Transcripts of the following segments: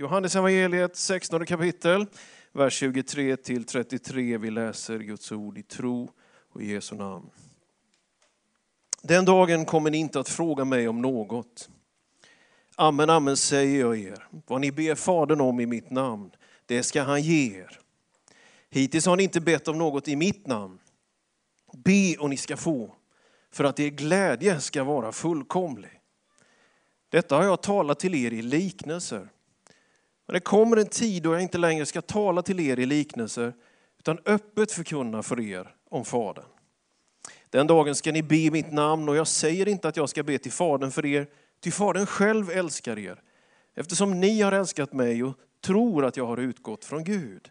Johannes evangeliet 16 kapitel, vers 23 till 33. Vi läser Guds ord i tro och i Jesu namn. Den dagen kommer ni inte att fråga mig om något. Amen, amen säger jag er. Vad ni ber Fadern om i mitt namn, det ska han ge er. Hittills har ni inte bett om något i mitt namn. Be och ni ska få, för att er glädje ska vara fullkomlig. Detta har jag talat till er i liknelser. Men det kommer en tid då jag inte längre ska tala till er i liknelser, utan öppet förkunna för er om Fadern. Den dagen ska ni be i mitt namn och jag säger inte att jag ska be till Fadern för er, ty Fadern själv älskar er, eftersom ni har älskat mig och tror att jag har utgått från Gud.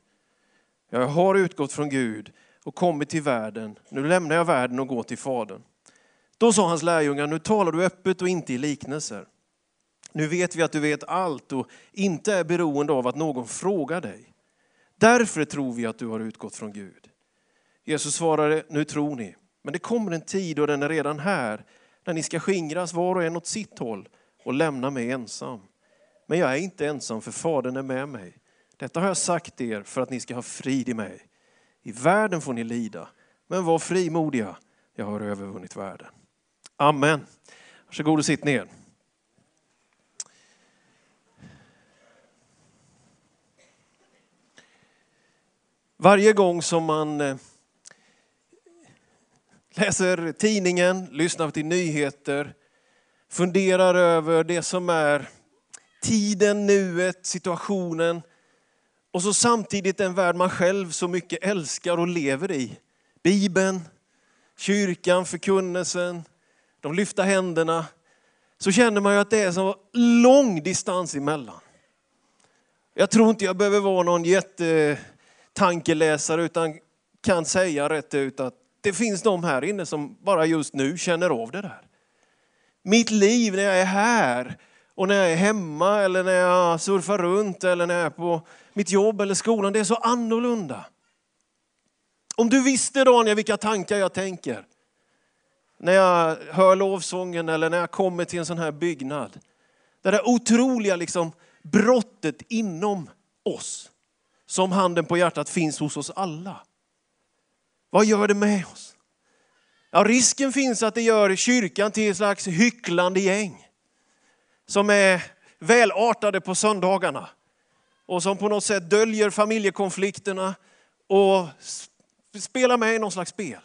Jag har utgått från Gud och kommit till världen. Nu lämnar jag världen och går till Fadern. Då sa hans lärjungar, nu talar du öppet och inte i liknelser. Nu vet vi att du vet allt och inte är beroende av att någon frågar dig. Därför tror vi att du har utgått från Gud. Jesus svarade, nu tror ni. Men det kommer en tid och den är redan här, när ni ska skingras var och en åt sitt håll och lämna mig ensam. Men jag är inte ensam för Fadern är med mig. Detta har jag sagt er för att ni ska ha frid i mig. I världen får ni lida, men var frimodiga. Jag har övervunnit världen. Amen. Varsågod och sitt ner. Varje gång som man eh, läser tidningen, lyssnar till nyheter, funderar över det som är tiden, nuet, situationen och så samtidigt den värld man själv så mycket älskar och lever i. Bibeln, kyrkan, förkunnelsen, de lyfta händerna. Så känner man ju att det är så lång distans emellan. Jag tror inte jag behöver vara någon jätte, tankeläsare utan kan säga rätt ut att det finns de här inne som bara just nu känner av det där. Mitt liv när jag är här och när jag är hemma eller när jag surfar runt eller när jag är på mitt jobb eller skolan, det är så annorlunda. Om du visste Daniel vilka tankar jag tänker när jag hör lovsången eller när jag kommer till en sån här byggnad. Det där otroliga liksom brottet inom oss, som handen på hjärtat finns hos oss alla. Vad gör det med oss? Ja, risken finns att det gör kyrkan till ett slags hycklande gäng som är välartade på söndagarna och som på något sätt döljer familjekonflikterna och spelar med i någon slags spel.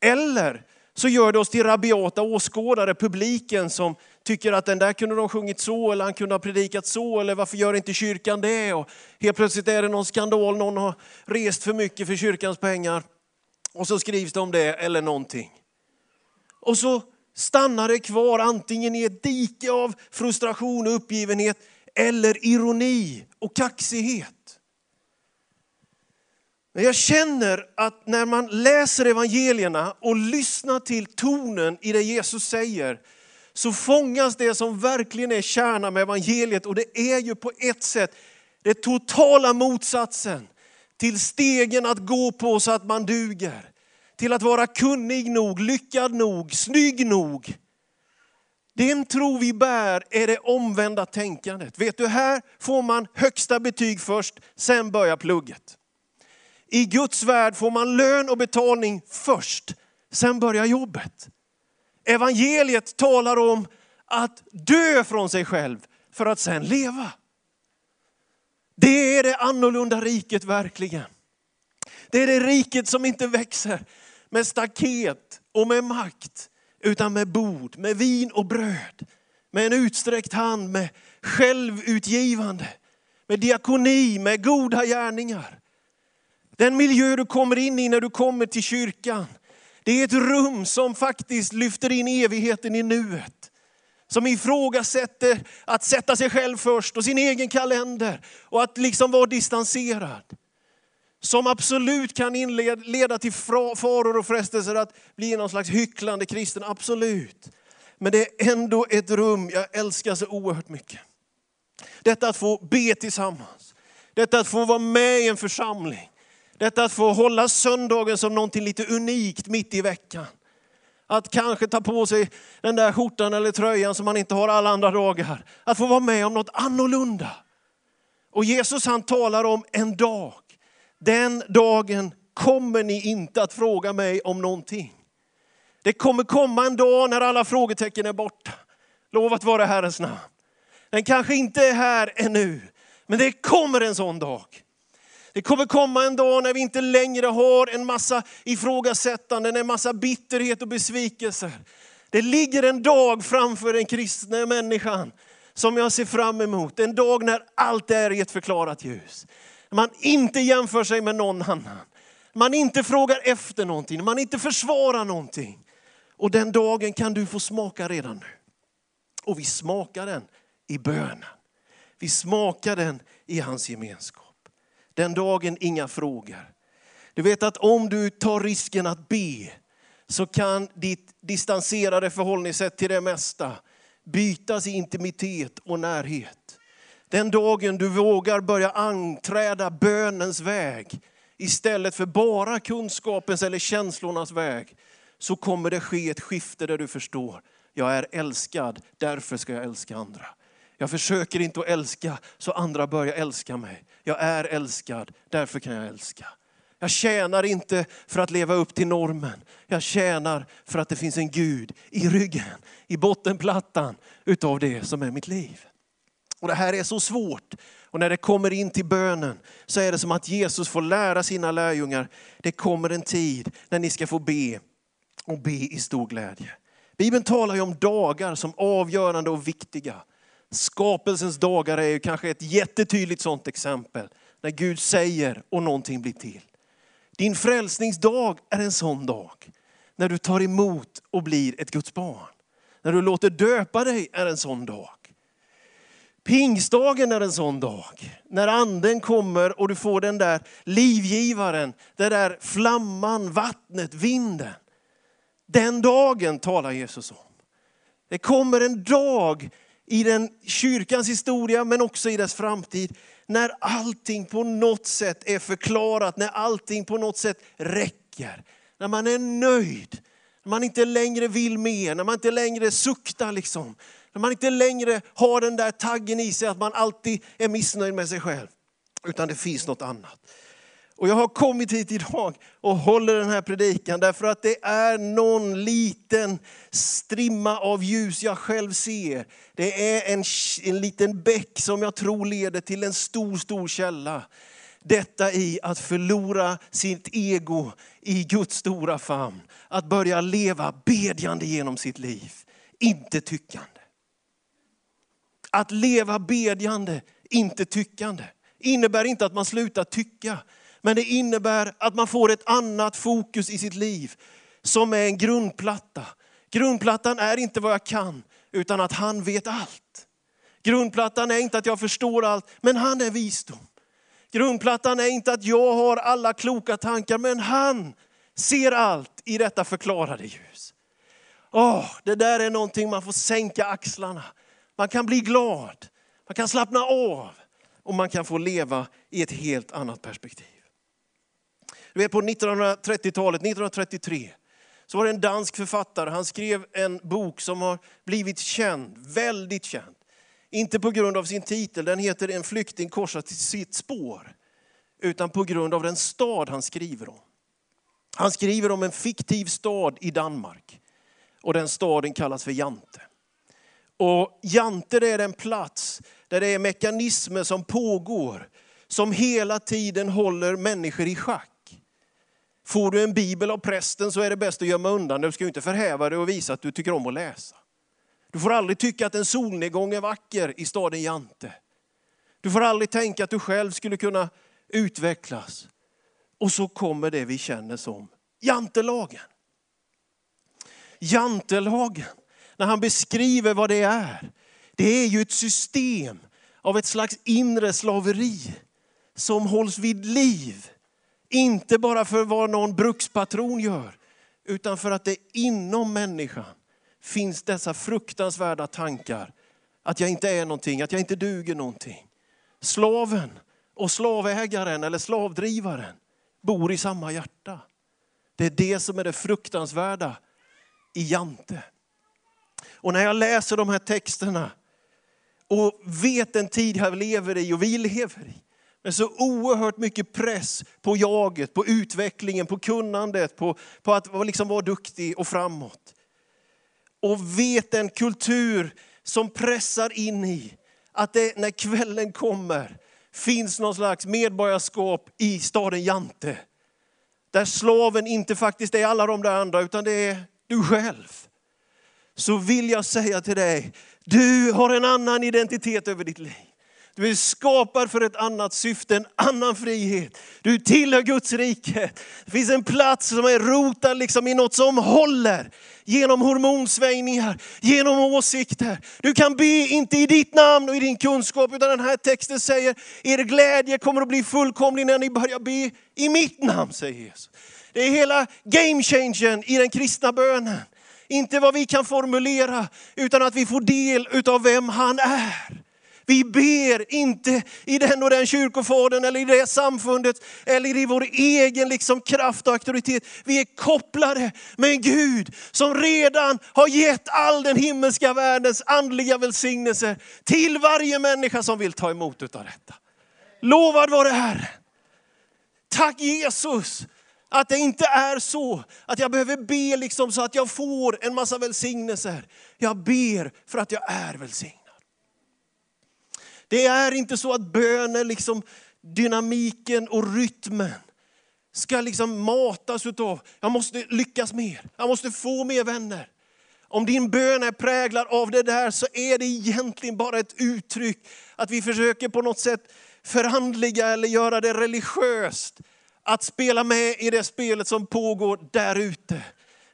Eller så gör det oss till rabiata åskådare, publiken som tycker att den där kunde de sjungit så eller han kunde ha predikat så eller varför gör inte kyrkan det? Och helt plötsligt är det någon skandal, någon har rest för mycket för kyrkans pengar. Och så skrivs det om det eller någonting. Och så stannar det kvar antingen i ett dike av frustration och uppgivenhet eller ironi och kaxighet. Men jag känner att när man läser evangelierna och lyssnar till tonen i det Jesus säger, så fångas det som verkligen är kärnan med evangeliet och det är ju på ett sätt det totala motsatsen till stegen att gå på så att man duger. Till att vara kunnig nog, lyckad nog, snygg nog. Den tro vi bär är det omvända tänkandet. Vet du, här får man högsta betyg först, sen börjar plugget. I Guds värld får man lön och betalning först, sen börjar jobbet. Evangeliet talar om att dö från sig själv för att sen leva. Det är det annorlunda riket verkligen. Det är det riket som inte växer med staket och med makt, utan med bord, med vin och bröd. Med en utsträckt hand, med självutgivande, med diakoni, med goda gärningar. Den miljö du kommer in i när du kommer till kyrkan, det är ett rum som faktiskt lyfter in evigheten i nuet. Som ifrågasätter att sätta sig själv först och sin egen kalender och att liksom vara distanserad. Som absolut kan inleda till faror och frestelser att bli någon slags hycklande kristen, absolut. Men det är ändå ett rum jag älskar så oerhört mycket. Detta att få be tillsammans. Detta att få vara med i en församling. Detta att få hålla söndagen som någonting lite unikt mitt i veckan. Att kanske ta på sig den där skjortan eller tröjan som man inte har alla andra dagar. Att få vara med om något annorlunda. Och Jesus han talar om en dag. Den dagen kommer ni inte att fråga mig om någonting. Det kommer komma en dag när alla frågetecken är borta. Lovat vara Herrens namn. Den kanske inte är här ännu, men det kommer en sån dag. Det kommer komma en dag när vi inte längre har en massa ifrågasättanden, en massa bitterhet och besvikelser. Det ligger en dag framför den kristna människan som jag ser fram emot. En dag när allt är i ett förklarat ljus. Man inte jämför sig med någon annan. Man inte frågar efter någonting, man inte försvarar någonting. Och den dagen kan du få smaka redan nu. Och vi smakar den i bönen. Vi smakar den i hans gemenskap. Den dagen inga frågor. Du vet att om du tar risken att be så kan ditt distanserade förhållningssätt till det mesta bytas i intimitet och närhet. Den dagen du vågar börja anträda bönens väg istället för bara kunskapens eller känslornas väg så kommer det ske ett skifte där du förstår, jag är älskad, därför ska jag älska andra. Jag försöker inte att älska så andra börjar älska mig. Jag är älskad, därför kan jag älska. Jag tjänar inte för att leva upp till normen. Jag tjänar för att det finns en Gud i ryggen, i bottenplattan utav det som är mitt liv. Och Det här är så svårt. Och när det kommer in till bönen så är det som att Jesus får lära sina lärjungar, det kommer en tid när ni ska få be och be i stor glädje. Bibeln talar ju om dagar som avgörande och viktiga. Skapelsens dagar är ju kanske ett jättetydligt sådant exempel. När Gud säger och någonting blir till. Din frälsningsdag är en sån dag. När du tar emot och blir ett Guds barn. När du låter döpa dig är en sån dag. Pingstdagen är en sån dag. När anden kommer och du får den där livgivaren, den där flamman, vattnet, vinden. Den dagen talar Jesus om. Det kommer en dag i den kyrkans historia men också i dess framtid. När allting på något sätt är förklarat, när allting på något sätt räcker. När man är nöjd, när man inte längre vill mer, när man inte längre suktar. Liksom. När man inte längre har den där taggen i sig att man alltid är missnöjd med sig själv. Utan det finns något annat. Och jag har kommit hit idag och håller den här predikan därför att det är någon liten strimma av ljus jag själv ser. Det är en, en liten bäck som jag tror leder till en stor, stor källa. Detta i att förlora sitt ego i Guds stora famn. Att börja leva bedjande genom sitt liv, inte tyckande. Att leva bedjande, inte tyckande, innebär inte att man slutar tycka. Men det innebär att man får ett annat fokus i sitt liv som är en grundplatta. Grundplattan är inte vad jag kan, utan att han vet allt. Grundplattan är inte att jag förstår allt, men han är visdom. Grundplattan är inte att jag har alla kloka tankar, men han ser allt i detta förklarade ljus. Oh, det där är någonting man får sänka axlarna. Man kan bli glad, man kan slappna av och man kan få leva i ett helt annat perspektiv. Du vet på 1930-talet, 1933, så var det en dansk författare, han skrev en bok som har blivit känd, väldigt känd. Inte på grund av sin titel, den heter En flykting korsar till sitt spår. Utan på grund av den stad han skriver om. Han skriver om en fiktiv stad i Danmark. Och den staden kallas för Jante. Och Jante är den plats där det är mekanismer som pågår, som hela tiden håller människor i schack. Får du en bibel av prästen så är det bäst att gömma undan Du ska ju inte förhäva dig och visa att du tycker om att läsa. Du får aldrig tycka att en solnedgång är vacker i staden Jante. Du får aldrig tänka att du själv skulle kunna utvecklas. Och så kommer det vi känner som jantelagen. Jantelagen, när han beskriver vad det är, det är ju ett system av ett slags inre slaveri som hålls vid liv inte bara för vad någon brukspatron gör, utan för att det inom människan finns dessa fruktansvärda tankar. Att jag inte är någonting, att jag inte duger någonting. Slaven och slavägaren eller slavdrivaren bor i samma hjärta. Det är det som är det fruktansvärda i Jante. Och när jag läser de här texterna och vet den tid jag lever i och vi lever i, med så oerhört mycket press på jaget, på utvecklingen, på kunnandet, på, på att liksom vara duktig och framåt. Och vet en kultur som pressar in i att det när kvällen kommer finns någon slags medborgarskap i staden Jante. Där slaven inte faktiskt är alla de där andra utan det är du själv. Så vill jag säga till dig, du har en annan identitet över ditt liv. Du är skapad för ett annat syfte, en annan frihet. Du tillhör Guds rike. Det finns en plats som är rotad liksom i något som håller. Genom hormonsvängningar, genom åsikter. Du kan be, inte i ditt namn och i din kunskap, utan den här texten säger, er glädje kommer att bli fullkomlig när ni börjar be i mitt namn, säger Jesus. Det är hela game changern i den kristna bönen. Inte vad vi kan formulera, utan att vi får del av vem han är. Vi ber inte i den och den kyrkofadern eller i det samfundet eller i vår egen liksom kraft och auktoritet. Vi är kopplade med en Gud som redan har gett all den himmelska världens andliga välsignelse till varje människa som vill ta emot utav detta. Lovad vare Herren. Tack Jesus att det inte är så att jag behöver be liksom så att jag får en massa välsignelser. Jag ber för att jag är välsignad. Det är inte så att bönen, liksom dynamiken och rytmen ska liksom matas utav, jag måste lyckas mer, jag måste få mer vänner. Om din bön är präglad av det där så är det egentligen bara ett uttryck att vi försöker på något sätt förhandliga eller göra det religiöst. Att spela med i det spelet som pågår där ute.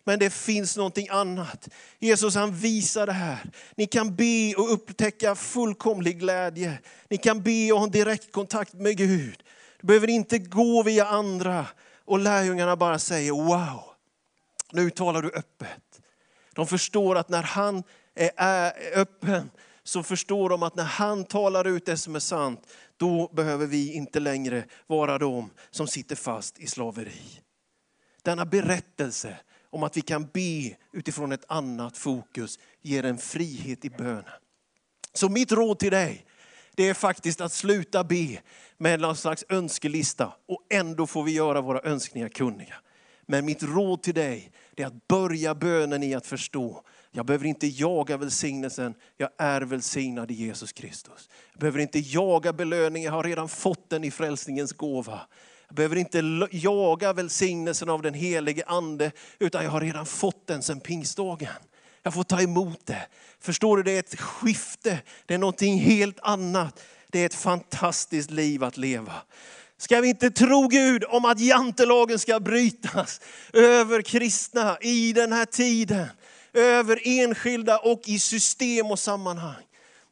Men det finns någonting annat. Jesus han visar det här. Ni kan be och upptäcka fullkomlig glädje. Ni kan be och ha en direktkontakt med Gud. Du behöver inte gå via andra. Och lärjungarna bara säger wow, nu talar du öppet. De förstår att när han är öppen så förstår de att när han talar ut det som är sant, då behöver vi inte längre vara de som sitter fast i slaveri. Denna berättelse om att vi kan be utifrån ett annat fokus ger en frihet i bönen. Så mitt råd till dig, det är faktiskt att sluta be med någon slags önskelista och ändå får vi göra våra önskningar kunniga. Men mitt råd till dig, det är att börja bönen i att förstå jag behöver inte jaga välsignelsen, jag är välsignad i Jesus Kristus. Jag behöver inte jaga belöningen, jag har redan fått den i frälsningens gåva. Jag behöver inte jaga välsignelsen av den helige ande, utan jag har redan fått den sedan pingstdagen. Jag får ta emot det. Förstår du, det är ett skifte, det är någonting helt annat. Det är ett fantastiskt liv att leva. Ska vi inte tro Gud om att jantelagen ska brytas över kristna i den här tiden? Över enskilda och i system och sammanhang.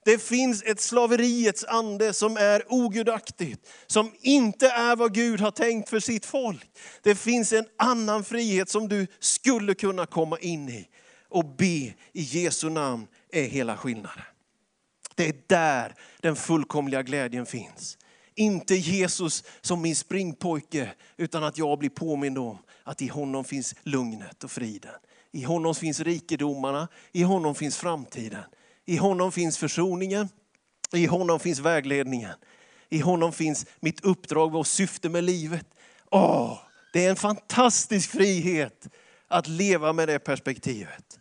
Det finns ett slaveriets ande som är ogudaktigt, som inte är vad Gud har tänkt för sitt folk. Det finns en annan frihet som du skulle kunna komma in i. Och be i Jesu namn är hela skillnaden. Det är där den fullkomliga glädjen finns. Inte Jesus som min springpojke, utan att jag blir påmind om att i honom finns lugnet och friden. I honom finns rikedomarna, i honom finns framtiden. I honom finns försoningen, i honom finns vägledningen. I honom finns mitt uppdrag och syfte med livet. Åh, det är en fantastisk frihet att leva med det perspektivet.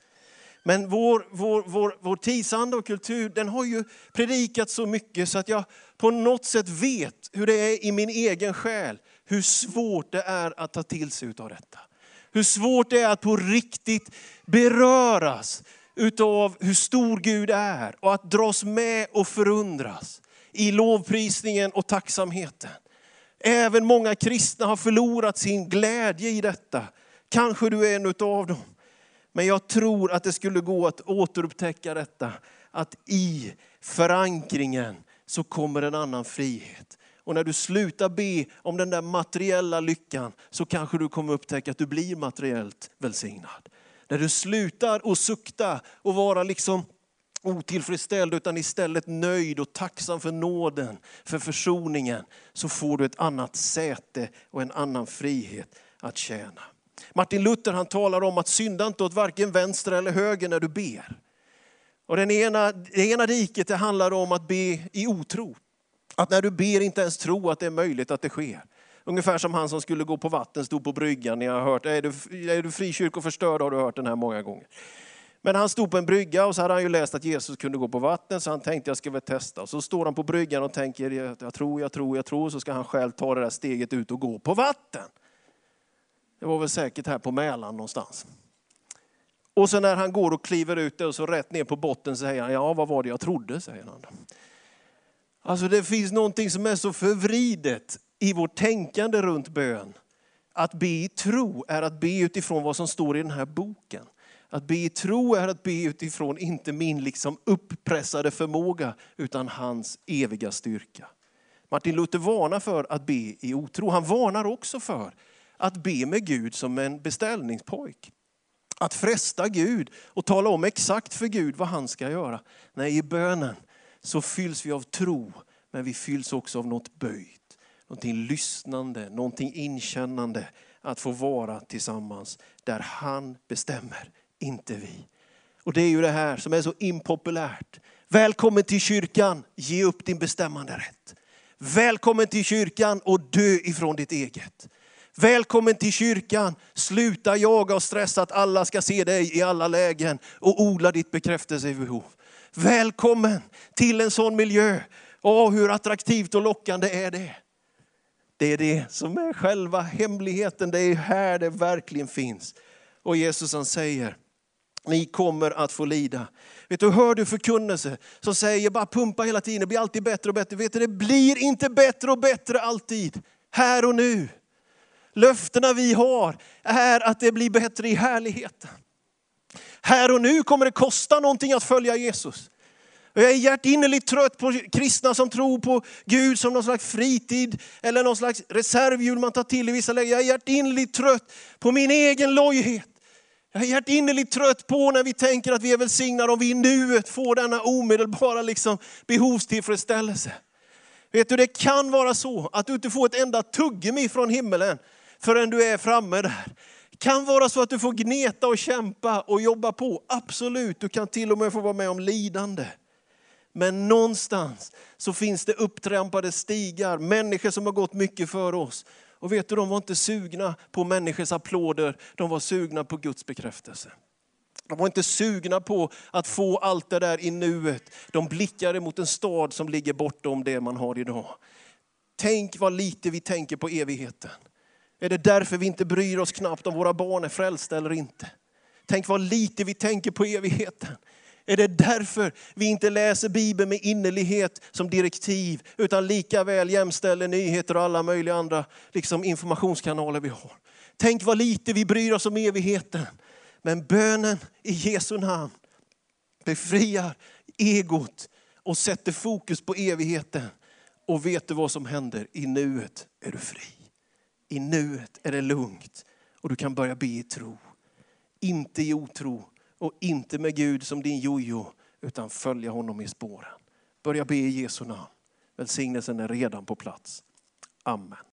Men vår, vår, vår, vår tidsanda och kultur den har ju predikat så mycket så att jag på något sätt vet hur det är i min egen själ. Hur svårt det är att ta till sig av detta. Hur svårt det är att på riktigt beröras utav hur stor Gud är och att dras med och förundras i lovprisningen och tacksamheten. Även många kristna har förlorat sin glädje i detta. Kanske du är en utav dem. Men jag tror att det skulle gå att återupptäcka detta. Att i förankringen så kommer en annan frihet. Och när du slutar be om den där materiella lyckan så kanske du kommer upptäcka att du blir materiellt välsignad. När du slutar att sukta och vara liksom otillfredsställd utan istället nöjd och tacksam för nåden, för försoningen, så får du ett annat säte och en annan frihet att tjäna. Martin Luther han talar om att synda inte åt varken vänster eller höger när du ber. Och den ena, det ena diket det handlar om att be i otro. Att när du ber inte ens tro att det är möjligt att det sker. Ungefär som han som skulle gå på vatten, stod på bryggan. Ni har hört, är du, är du frikyrkoförstörd har du hört den här många gånger. Men han stod på en brygga och så hade han ju läst att Jesus kunde gå på vatten så han tänkte jag ska väl testa. Och så står han på bryggan och tänker jag tror, jag tror, jag tror. Så ska han själv ta det där steget ut och gå på vatten. Det var väl säkert här på Mälaren någonstans. Och så när han går och kliver ut och så rätt ner på botten säger han, ja vad var det jag trodde, säger han. Alltså det finns någonting som är så förvridet i vårt tänkande runt bön. Att be i tro är att be utifrån vad som står i den här boken. Att be i tro är att be utifrån inte min liksom uppressade förmåga utan hans eviga styrka. Martin Luther varnar för att be i otro. Han varnar också för att be med Gud som en beställningspojk. Att fresta Gud och tala om exakt för Gud vad han ska göra. Nej, i bönen så fylls vi av tro, men vi fylls också av något böjt. Någonting lyssnande, någonting inkännande. Att få vara tillsammans där han bestämmer, inte vi. Och det är ju det här som är så impopulärt. Välkommen till kyrkan, ge upp din bestämmande rätt. Välkommen till kyrkan och dö ifrån ditt eget. Välkommen till kyrkan. Sluta jaga och stressa att alla ska se dig i alla lägen och odla ditt bekräftelsebehov. Välkommen till en sån miljö. Åh, hur attraktivt och lockande är det? Det är det som är själva hemligheten. Det är här det verkligen finns. Och Jesus han säger, ni kommer att få lida. Vet du, hör du förkunnelse som säger bara pumpa hela tiden, det blir alltid bättre och bättre. Vet du, det blir inte bättre och bättre alltid. Här och nu. Löftena vi har är att det blir bättre i härligheten. Här och nu kommer det kosta någonting att följa Jesus. Jag är hjärtinnerligt trött på kristna som tror på Gud som någon slags fritid eller någon slags reservhjul man tar till i vissa lägen. Jag är hjärtinnerligt trött på min egen lojhet. Jag är hjärtinnerligt trött på när vi tänker att vi är välsignade om vi i nuet får denna omedelbara liksom behovstillfredsställelse. Vet du, det kan vara så att du inte får ett enda tuggummi från himmelen förrän du är framme där. Det kan vara så att du får gneta och kämpa och jobba på. Absolut, du kan till och med få vara med om lidande. Men någonstans så finns det upptrampade stigar, människor som har gått mycket för oss. Och vet du, de var inte sugna på människors applåder, de var sugna på Guds bekräftelse. De var inte sugna på att få allt det där i nuet. De blickade mot en stad som ligger bortom det man har idag. Tänk vad lite vi tänker på evigheten. Är det därför vi inte bryr oss knappt om våra barn är frälsta eller inte? Tänk vad lite vi tänker på evigheten. Är det därför vi inte läser Bibeln med innerlighet som direktiv, utan lika väl jämställer nyheter och alla möjliga andra liksom informationskanaler vi har? Tänk vad lite vi bryr oss om evigheten. Men bönen i Jesu namn befriar egot och sätter fokus på evigheten. Och vet du vad som händer? I nuet är du fri. I nuet är det lugnt och du kan börja be i tro. Inte i otro och inte med Gud som din jojo utan följa honom i spåren. Börja be i Jesu namn. Välsignelsen är redan på plats. Amen.